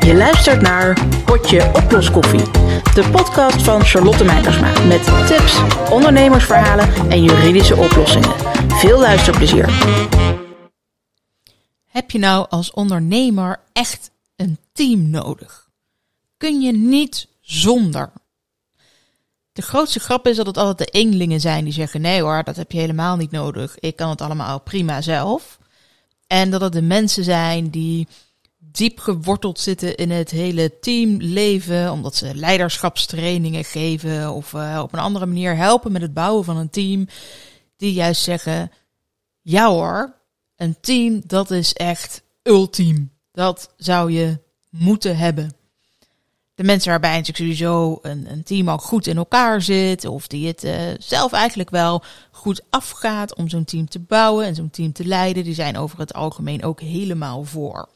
Je luistert naar Potje Oploskoffie, de podcast van Charlotte Meijersma met tips, ondernemersverhalen en juridische oplossingen. Veel luisterplezier. Heb je nou als ondernemer echt een team nodig? Kun je niet zonder? De grootste grap is dat het altijd de eenlingen zijn die zeggen: nee hoor, dat heb je helemaal niet nodig. Ik kan het allemaal prima zelf. En dat het de mensen zijn die diep geworteld zitten in het hele teamleven, omdat ze leiderschapstrainingen geven of uh, op een andere manier helpen met het bouwen van een team, die juist zeggen: ja hoor, een team dat is echt ultiem. Dat zou je moeten hebben. De mensen waarbij sowieso een, een team al goed in elkaar zit, of die het uh, zelf eigenlijk wel goed afgaat om zo'n team te bouwen en zo'n team te leiden, die zijn over het algemeen ook helemaal voor.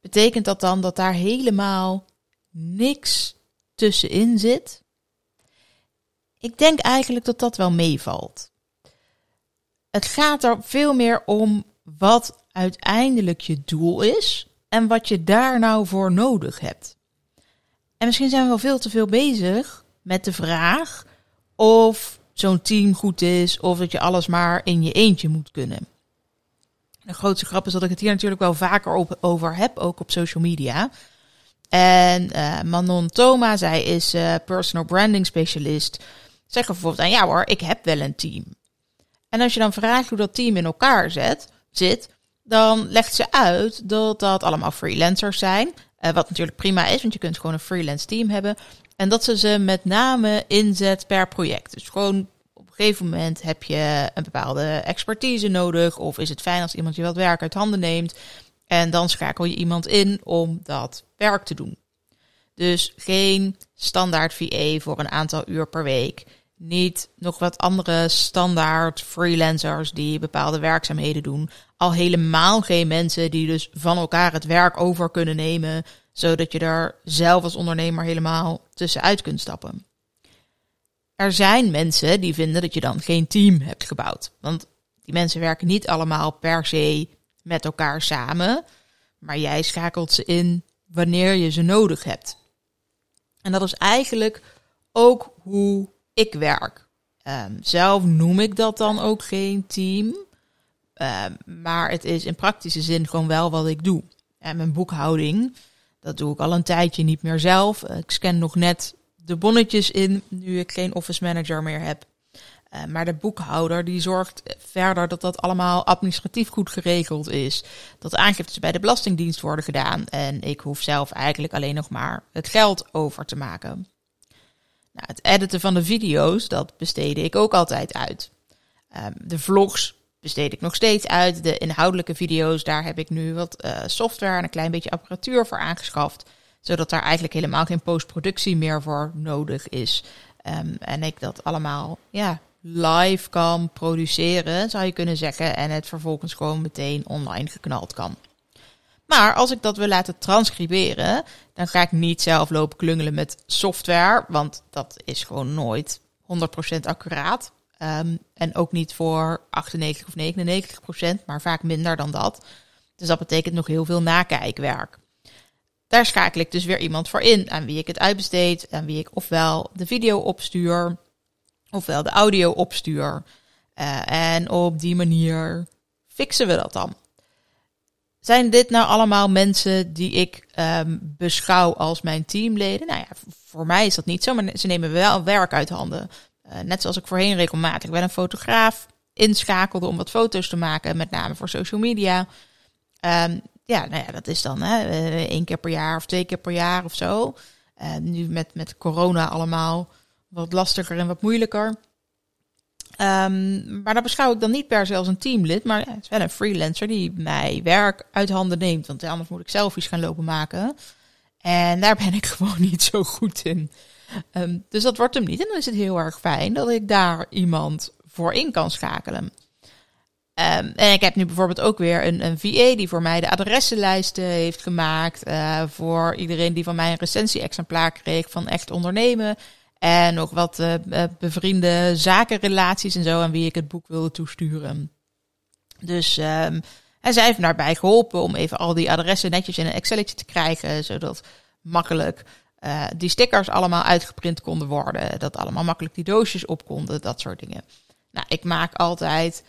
Betekent dat dan dat daar helemaal niks tussenin zit? Ik denk eigenlijk dat dat wel meevalt. Het gaat er veel meer om wat uiteindelijk je doel is en wat je daar nou voor nodig hebt. En misschien zijn we wel veel te veel bezig met de vraag of zo'n team goed is of dat je alles maar in je eentje moet kunnen. De grootste grap is dat ik het hier natuurlijk wel vaker over heb, ook op social media. En uh, Manon Thoma, zij is uh, personal branding specialist, zegt bijvoorbeeld aan ja hoor, ik heb wel een team. En als je dan vraagt hoe dat team in elkaar zet, zit, dan legt ze uit dat dat allemaal freelancers zijn. Uh, wat natuurlijk prima is, want je kunt gewoon een freelance team hebben. En dat ze ze met name inzet per project. Dus gewoon op een gegeven moment heb je een bepaalde expertise nodig. Of is het fijn als iemand je wat werk uit handen neemt. En dan schakel je iemand in om dat werk te doen. Dus geen standaard VA voor een aantal uur per week. Niet nog wat andere standaard freelancers die bepaalde werkzaamheden doen. Al helemaal geen mensen die dus van elkaar het werk over kunnen nemen. Zodat je daar zelf als ondernemer helemaal tussenuit kunt stappen. Er zijn mensen die vinden dat je dan geen team hebt gebouwd. Want die mensen werken niet allemaal per se met elkaar samen. Maar jij schakelt ze in wanneer je ze nodig hebt. En dat is eigenlijk ook hoe ik werk. Um, zelf noem ik dat dan ook geen team. Um, maar het is in praktische zin gewoon wel wat ik doe. En mijn boekhouding, dat doe ik al een tijdje niet meer zelf. Ik scan nog net de bonnetjes in, nu ik geen office manager meer heb. Uh, maar de boekhouder die zorgt verder dat dat allemaal administratief goed geregeld is. Dat aangiftes bij de Belastingdienst worden gedaan. En ik hoef zelf eigenlijk alleen nog maar het geld over te maken. Nou, het editen van de video's, dat besteedde ik ook altijd uit. Um, de vlogs besteed ik nog steeds uit. De inhoudelijke video's, daar heb ik nu wat uh, software en een klein beetje apparatuur voor aangeschaft. Zodat daar eigenlijk helemaal geen postproductie meer voor nodig is. Um, en ik dat allemaal ja, live kan produceren, zou je kunnen zeggen. En het vervolgens gewoon meteen online geknald kan. Maar als ik dat wil laten transcriberen, dan ga ik niet zelf lopen klungelen met software, want dat is gewoon nooit 100% accuraat. Um, en ook niet voor 98 of 99%, maar vaak minder dan dat. Dus dat betekent nog heel veel nakijkwerk. Daar schakel ik dus weer iemand voor in, aan wie ik het uitbesteed, aan wie ik ofwel de video opstuur, ofwel de audio opstuur. Uh, en op die manier fixen we dat dan. Zijn dit nou allemaal mensen die ik um, beschouw als mijn teamleden? Nou ja, voor mij is dat niet zo, maar ze nemen wel werk uit handen. Uh, net zoals ik voorheen regelmatig wel een fotograaf inschakelde om wat foto's te maken, met name voor social media. Um, ja, nou ja, dat is dan hè, uh, één keer per jaar of twee keer per jaar of zo. Uh, nu met, met corona allemaal wat lastiger en wat moeilijker. Um, maar dat beschouw ik dan niet per se als een teamlid, maar het is wel een freelancer die mij werk uit handen neemt. Want anders moet ik selfies gaan lopen maken. En daar ben ik gewoon niet zo goed in. Um, dus dat wordt hem niet. En dan is het heel erg fijn dat ik daar iemand voor in kan schakelen. Um, en ik heb nu bijvoorbeeld ook weer een, een VA die voor mij de adressenlijsten heeft gemaakt. Uh, voor iedereen die van mij een recensie-exemplaar kreeg van Echt Ondernemen. En nog wat uh, bevriende zakenrelaties en zo aan wie ik het boek wilde toesturen. Dus um, en zij heeft daarbij geholpen om even al die adressen netjes in een Excelletje te krijgen, zodat makkelijk uh, die stickers allemaal uitgeprint konden worden, dat allemaal makkelijk die doosjes op konden, dat soort dingen. Nou, ik maak altijd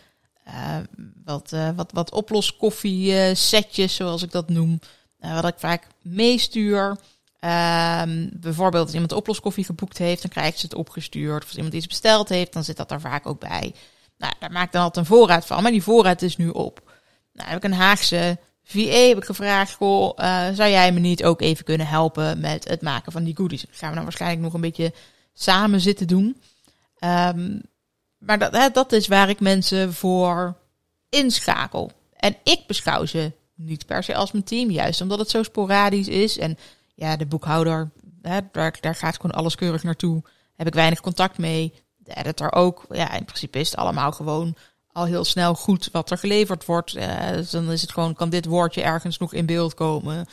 uh, wat, uh, wat, wat oploskoffie setjes, zoals ik dat noem, wat ik vaak meestuur. Um, bijvoorbeeld als iemand oploskoffie geboekt heeft, dan krijgt ze het opgestuurd. Of als iemand iets besteld heeft, dan zit dat er vaak ook bij. Nou, daar maak ik dan altijd een voorraad van, maar die voorraad is nu op. Nou, heb ik een Haagse VA heb ik gevraagd, goh, uh, zou jij me niet ook even kunnen helpen met het maken van die goodies? Dat gaan we dan waarschijnlijk nog een beetje samen zitten doen. Um, maar dat, hè, dat is waar ik mensen voor inschakel. En ik beschouw ze niet per se als mijn team, juist omdat het zo sporadisch is. En ja, de boekhouder, hè, daar, daar gaat gewoon alles keurig naartoe. Heb ik weinig contact mee. De editor ook. Ja, in principe is het allemaal gewoon al heel snel goed wat er geleverd wordt. Uh, dan is het gewoon, kan dit woordje ergens nog in beeld komen?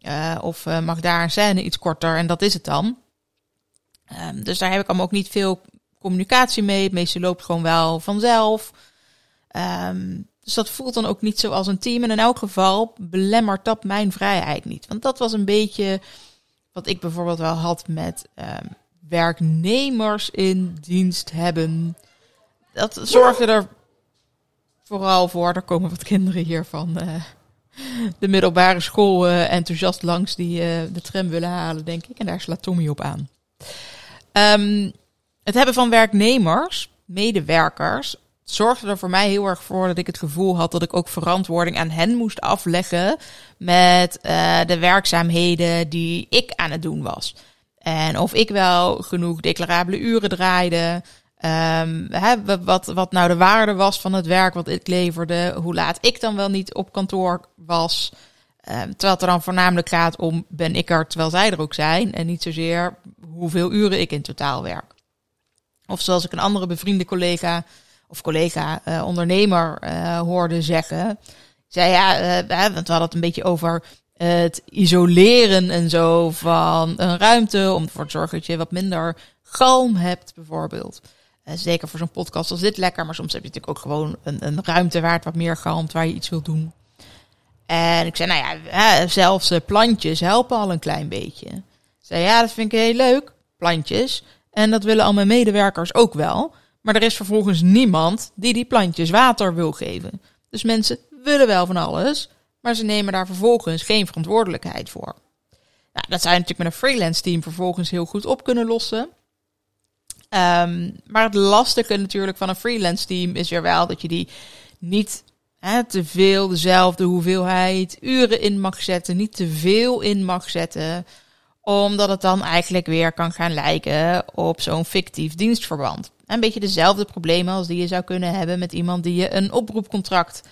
Uh, of uh, mag daar een scène iets korter en dat is het dan. Um, dus daar heb ik allemaal ook niet veel communicatie mee. Het meeste loopt gewoon wel vanzelf. Um, dus dat voelt dan ook niet zo als een team. En in elk geval belemmert dat mijn vrijheid niet. Want dat was een beetje wat ik bijvoorbeeld wel had met um, werknemers in dienst hebben. Dat zorgde er vooral voor. Er komen wat kinderen hier van uh, de middelbare school uh, enthousiast langs die uh, de tram willen halen, denk ik. En daar slaat Tommy op aan. Um, het hebben van werknemers, medewerkers, zorgde er voor mij heel erg voor dat ik het gevoel had dat ik ook verantwoording aan hen moest afleggen met de werkzaamheden die ik aan het doen was. En of ik wel genoeg declarabele uren draaide. Um, hè, wat, wat nou de waarde was van het werk wat ik leverde. Hoe laat ik dan wel niet op kantoor was. Um, terwijl het er dan voornamelijk gaat om ben ik er terwijl zij er ook zijn. En niet zozeer hoeveel uren ik in totaal werk. Of zoals ik een andere bevriende collega of collega uh, ondernemer uh, hoorde zeggen. Zei ja, want we hadden het een beetje over het isoleren en zo van een ruimte. Om ervoor te zorgen dat je wat minder galm hebt, bijvoorbeeld. Zeker voor zo'n podcast als dit lekker. Maar soms heb je natuurlijk ook gewoon een, een ruimte waar het wat meer galmt, waar je iets wilt doen. En ik zei, nou ja, zelfs plantjes helpen al een klein beetje. Ik zei, ja, dat vind ik heel leuk, plantjes. En dat willen al mijn medewerkers ook wel. Maar er is vervolgens niemand die die plantjes water wil geven. Dus mensen willen wel van alles, maar ze nemen daar vervolgens geen verantwoordelijkheid voor. Nou, dat zou je natuurlijk met een freelance team vervolgens heel goed op kunnen lossen. Um, maar het lastige natuurlijk van een freelance team is weer wel dat je die niet hè, te veel dezelfde hoeveelheid uren in mag zetten, niet te veel in mag zetten omdat het dan eigenlijk weer kan gaan lijken op zo'n fictief dienstverband. Een beetje dezelfde problemen als die je zou kunnen hebben met iemand die je een oproepcontract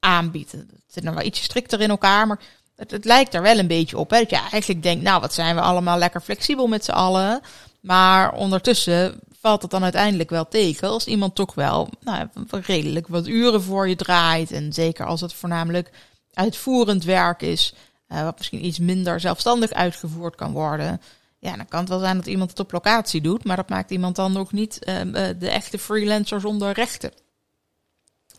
aanbiedt. Het zit nog wel iets strikter in elkaar, maar het, het lijkt er wel een beetje op. Hè? Dat je eigenlijk denkt, nou wat zijn we allemaal lekker flexibel met z'n allen. Maar ondertussen valt het dan uiteindelijk wel tegen als iemand toch wel nou, redelijk wat uren voor je draait. En zeker als het voornamelijk uitvoerend werk is. Uh, wat misschien iets minder zelfstandig uitgevoerd kan worden. Ja, dan kan het wel zijn dat iemand het op locatie doet, maar dat maakt iemand dan nog niet uh, de echte freelancer zonder rechten.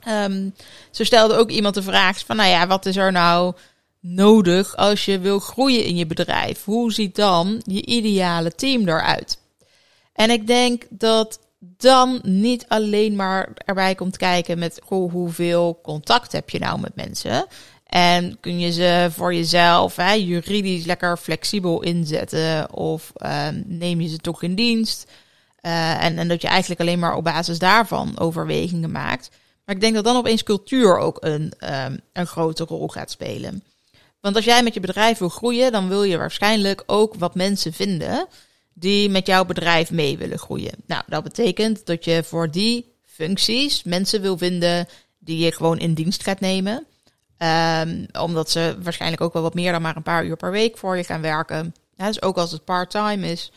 Um, zo stelde ook iemand de vraag van, nou ja, wat is er nou nodig als je wil groeien in je bedrijf? Hoe ziet dan je ideale team eruit? En ik denk dat dan niet alleen maar erbij komt kijken met hoeveel contact heb je nou met mensen. En kun je ze voor jezelf hè, juridisch lekker flexibel inzetten? Of uh, neem je ze toch in dienst? Uh, en, en dat je eigenlijk alleen maar op basis daarvan overwegingen maakt. Maar ik denk dat dan opeens cultuur ook een, um, een grote rol gaat spelen. Want als jij met je bedrijf wil groeien, dan wil je waarschijnlijk ook wat mensen vinden die met jouw bedrijf mee willen groeien. Nou, dat betekent dat je voor die functies mensen wil vinden die je gewoon in dienst gaat nemen. Um, omdat ze waarschijnlijk ook wel wat meer dan maar een paar uur per week voor je gaan werken. Ja, dus ook als het part-time is.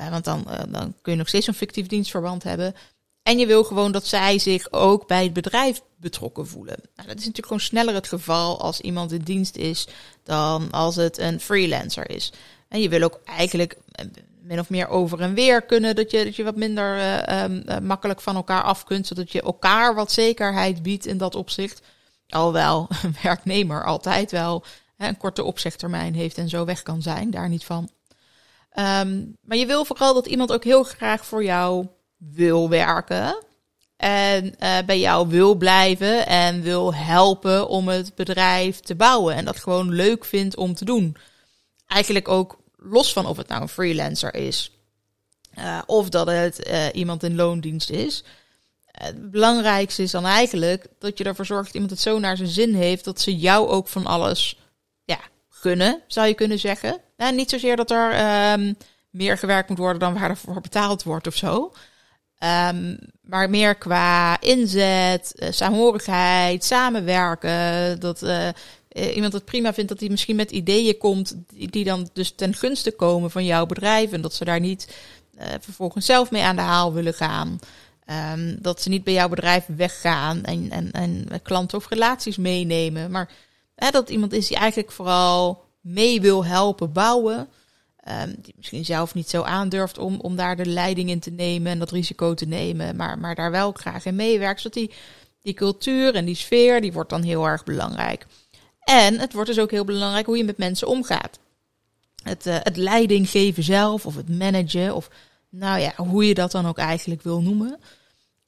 Uh, want dan, uh, dan kun je nog steeds een fictief dienstverband hebben. En je wil gewoon dat zij zich ook bij het bedrijf betrokken voelen. Nou, dat is natuurlijk gewoon sneller het geval als iemand in dienst is dan als het een freelancer is. En je wil ook eigenlijk min of meer over en weer kunnen. Dat je, dat je wat minder uh, makkelijk van elkaar af kunt. Zodat je elkaar wat zekerheid biedt in dat opzicht. Alhoewel een werknemer altijd wel hè, een korte opzegtermijn heeft en zo weg kan zijn. Daar niet van. Um, maar je wil vooral dat iemand ook heel graag voor jou wil werken. En uh, bij jou wil blijven en wil helpen om het bedrijf te bouwen. En dat gewoon leuk vindt om te doen. Eigenlijk ook los van of het nou een freelancer is. Uh, of dat het uh, iemand in loondienst is. Het belangrijkste is dan eigenlijk dat je ervoor zorgt dat iemand het zo naar zijn zin heeft. Dat ze jou ook van alles ja, gunnen, zou je kunnen zeggen. Nou, niet zozeer dat er um, meer gewerkt moet worden dan waar er voor betaald wordt of zo. Um, maar meer qua inzet, saamhorigheid, samenwerken. Dat iemand het prima vindt dat hij misschien met ideeën komt die, die, dan dus ten gunste komen van jouw bedrijf. En dat ze daar niet uh, vervolgens zelf mee aan de haal willen gaan. Um, dat ze niet bij jouw bedrijf weggaan en, en, en klanten of relaties meenemen. Maar dat iemand is die eigenlijk vooral mee wil helpen bouwen. Um, die misschien zelf niet zo aandurft om, om daar de leiding in te nemen en dat risico te nemen, maar, maar daar wel graag in meewerkt. Zodat die, die cultuur en die sfeer, die wordt dan heel erg belangrijk. En het wordt dus ook heel belangrijk hoe je met mensen omgaat. Het, uh, het leiding geven zelf, of het managen, of nou ja, hoe je dat dan ook eigenlijk wil noemen.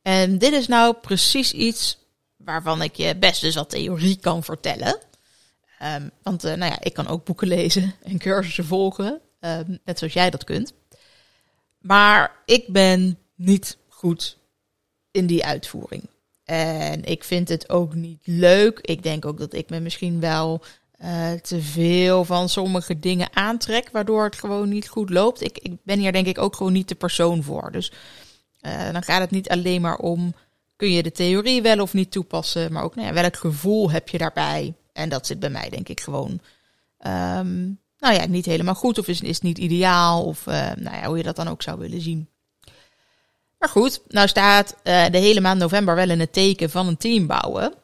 En dit is nou precies iets waarvan ik je best dus wat theorie kan vertellen. Um, want uh, nou ja, ik kan ook boeken lezen en cursussen volgen. Um, net zoals jij dat kunt. Maar ik ben niet goed in die uitvoering. En ik vind het ook niet leuk. Ik denk ook dat ik me misschien wel uh, te veel van sommige dingen aantrek, waardoor het gewoon niet goed loopt. Ik, ik ben hier denk ik ook gewoon niet de persoon voor. Dus uh, dan gaat het niet alleen maar om, kun je de theorie wel of niet toepassen, maar ook nou ja, welk gevoel heb je daarbij? En dat zit bij mij denk ik gewoon um, nou ja, niet helemaal goed of is, is niet ideaal of uh, nou ja, hoe je dat dan ook zou willen zien. Maar goed, nou staat uh, de hele maand november wel in het teken van een team bouwen.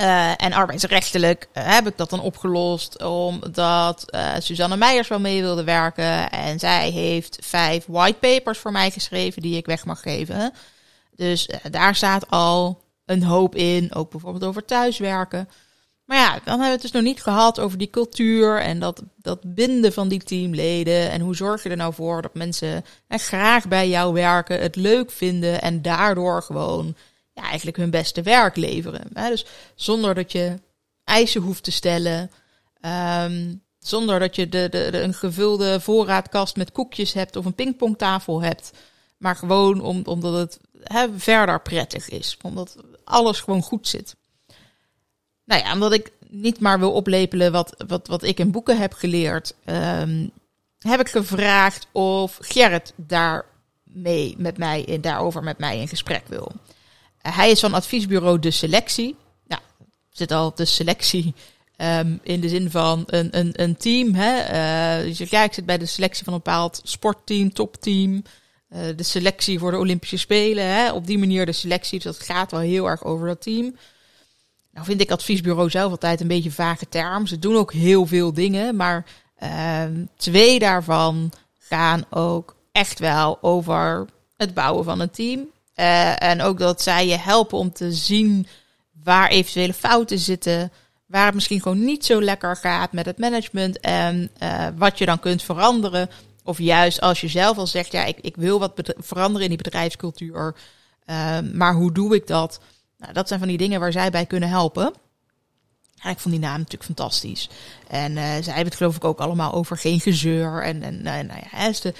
Uh, en arbeidsrechtelijk heb ik dat dan opgelost omdat Suzanne Meijers wel mee wilde werken. En zij heeft vijf whitepapers voor mij geschreven die ik weg mag geven. Dus daar staat al een hoop in, ook bijvoorbeeld over thuiswerken. Maar ja, dan hebben we het dus nog niet gehad over die cultuur en dat, dat binden van die teamleden. En hoe zorg je er nou voor dat mensen echt graag bij jou werken, het leuk vinden en daardoor gewoon ja, eigenlijk hun beste werk leveren. Dus zonder dat je eisen hoeft te stellen, um, zonder dat je de, de, de, een gevulde voorraadkast met koekjes hebt of een pingpongtafel hebt. Maar gewoon om, omdat het hè, verder prettig is, omdat alles gewoon goed zit. Nou ja, omdat ik niet maar wil oplepelen wat, wat, wat ik in boeken heb geleerd, um, heb ik gevraagd of Gerrit daarmee met mij, in, daarover met mij in gesprek wil. Hij is van adviesbureau De Selectie. Nou, zit al de selectie um, in de zin van een, een, een team. Hè? Uh, ja, ik zit bij de selectie van een bepaald sportteam, topteam. Uh, de selectie voor de Olympische Spelen. Hè? Op die manier de selectie. Dus dat gaat wel heel erg over dat team. Nou vind ik adviesbureau zelf altijd een beetje vage term. Ze doen ook heel veel dingen, maar uh, twee daarvan gaan ook echt wel over het bouwen van een team. Uh, en ook dat zij je helpen om te zien waar eventuele fouten zitten. Waar het misschien gewoon niet zo lekker gaat met het management. En uh, wat je dan kunt veranderen. Of juist als je zelf al zegt, ja, ik, ik wil wat veranderen in die bedrijfscultuur. Uh, maar hoe doe ik dat? Nou, dat zijn van die dingen waar zij bij kunnen helpen. Ja, ik vond die naam natuurlijk fantastisch. En uh, zij hebben het geloof ik ook allemaal over geen gezeur. En, en uh, nou ja, de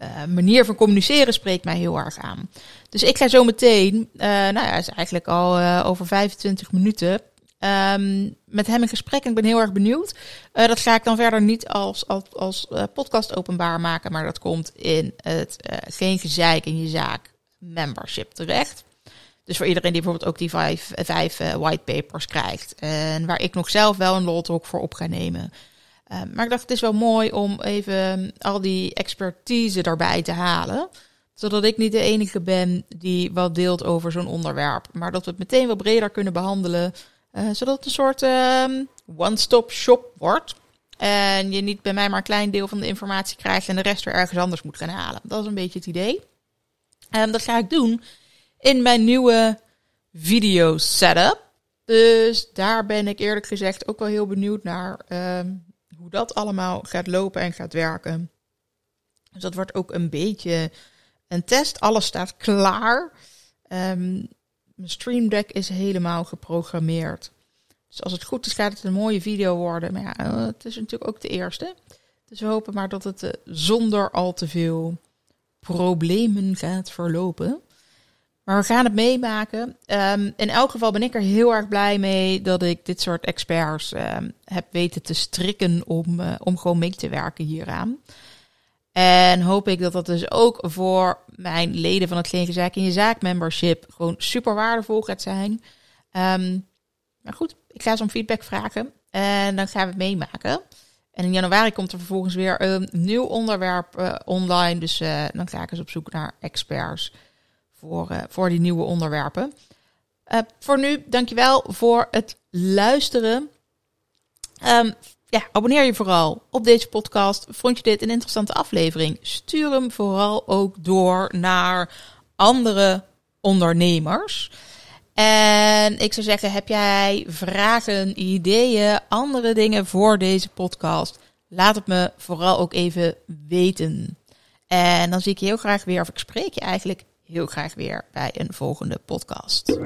uh, manier van communiceren spreekt mij heel erg aan. Dus ik ga zo meteen, nou ja, is eigenlijk al over 25 minuten, um, met hem in gesprek. En ik ben heel erg benieuwd. dat ga ik dan verder niet als, als, als podcast openbaar maken, maar dat komt in het Geen Gezeik in je zaak membership terecht. Dus voor iedereen die bijvoorbeeld ook die vijf, vijf uh, whitepapers krijgt. En waar ik nog zelf wel een lot voor op ga nemen. Uh, maar ik dacht, het is wel mooi om even al die expertise daarbij te halen. Zodat ik niet de enige ben die wat deelt over zo'n onderwerp. Maar dat we het meteen wat breder kunnen behandelen. Uh, zodat het een soort ehm, one-stop shop wordt. En je niet bij mij maar een klein deel van de informatie krijgt en de rest weer ergens anders moet gaan halen. Dat is een beetje het idee. En dat ga ik doen in mijn nieuwe video setup. Dus daar ben ik eerlijk gezegd ook wel heel benieuwd naar ehm, hoe dat allemaal gaat lopen en gaat werken. Dus dat wordt ook een beetje een test. Alles staat klaar. Um, mijn Stream Deck is helemaal geprogrammeerd. Dus als het goed is, gaat het een mooie video worden. Maar ja, eh, het is natuurlijk ook de eerste. Dus we hopen maar dat het eh, zonder al te veel problemen gaat verlopen. Maar we gaan het meemaken. Ehm, in elk geval ben ik er heel erg blij mee dat ik dit soort experts ehm, heb weten te strikken om, uh, om gewoon mee te werken hieraan. En hoop ik dat dat dus ook voor mijn leden van het Geen Zaak in je Zaak membership gewoon super waardevol gaat zijn. Um, maar goed, ik ga ze om feedback vragen en dan gaan we het meemaken. En in januari komt er vervolgens weer een nieuw onderwerp uh, online. Dus uh, dan ga ik eens op zoek naar experts voor, uh, voor die nieuwe onderwerpen. voor nu, dankjewel voor het luisteren. Um, ja, abonneer je vooral op deze podcast. Vond je dit een interessante aflevering? Stuur hem vooral ook door naar andere ondernemers. En ik zou zeggen, heb jij vragen, ideeën, andere dingen voor deze podcast? Laat het me vooral ook even weten. En dan zie ik je heel graag weer, of ik spreek je eigenlijk heel graag weer bij een volgende podcast.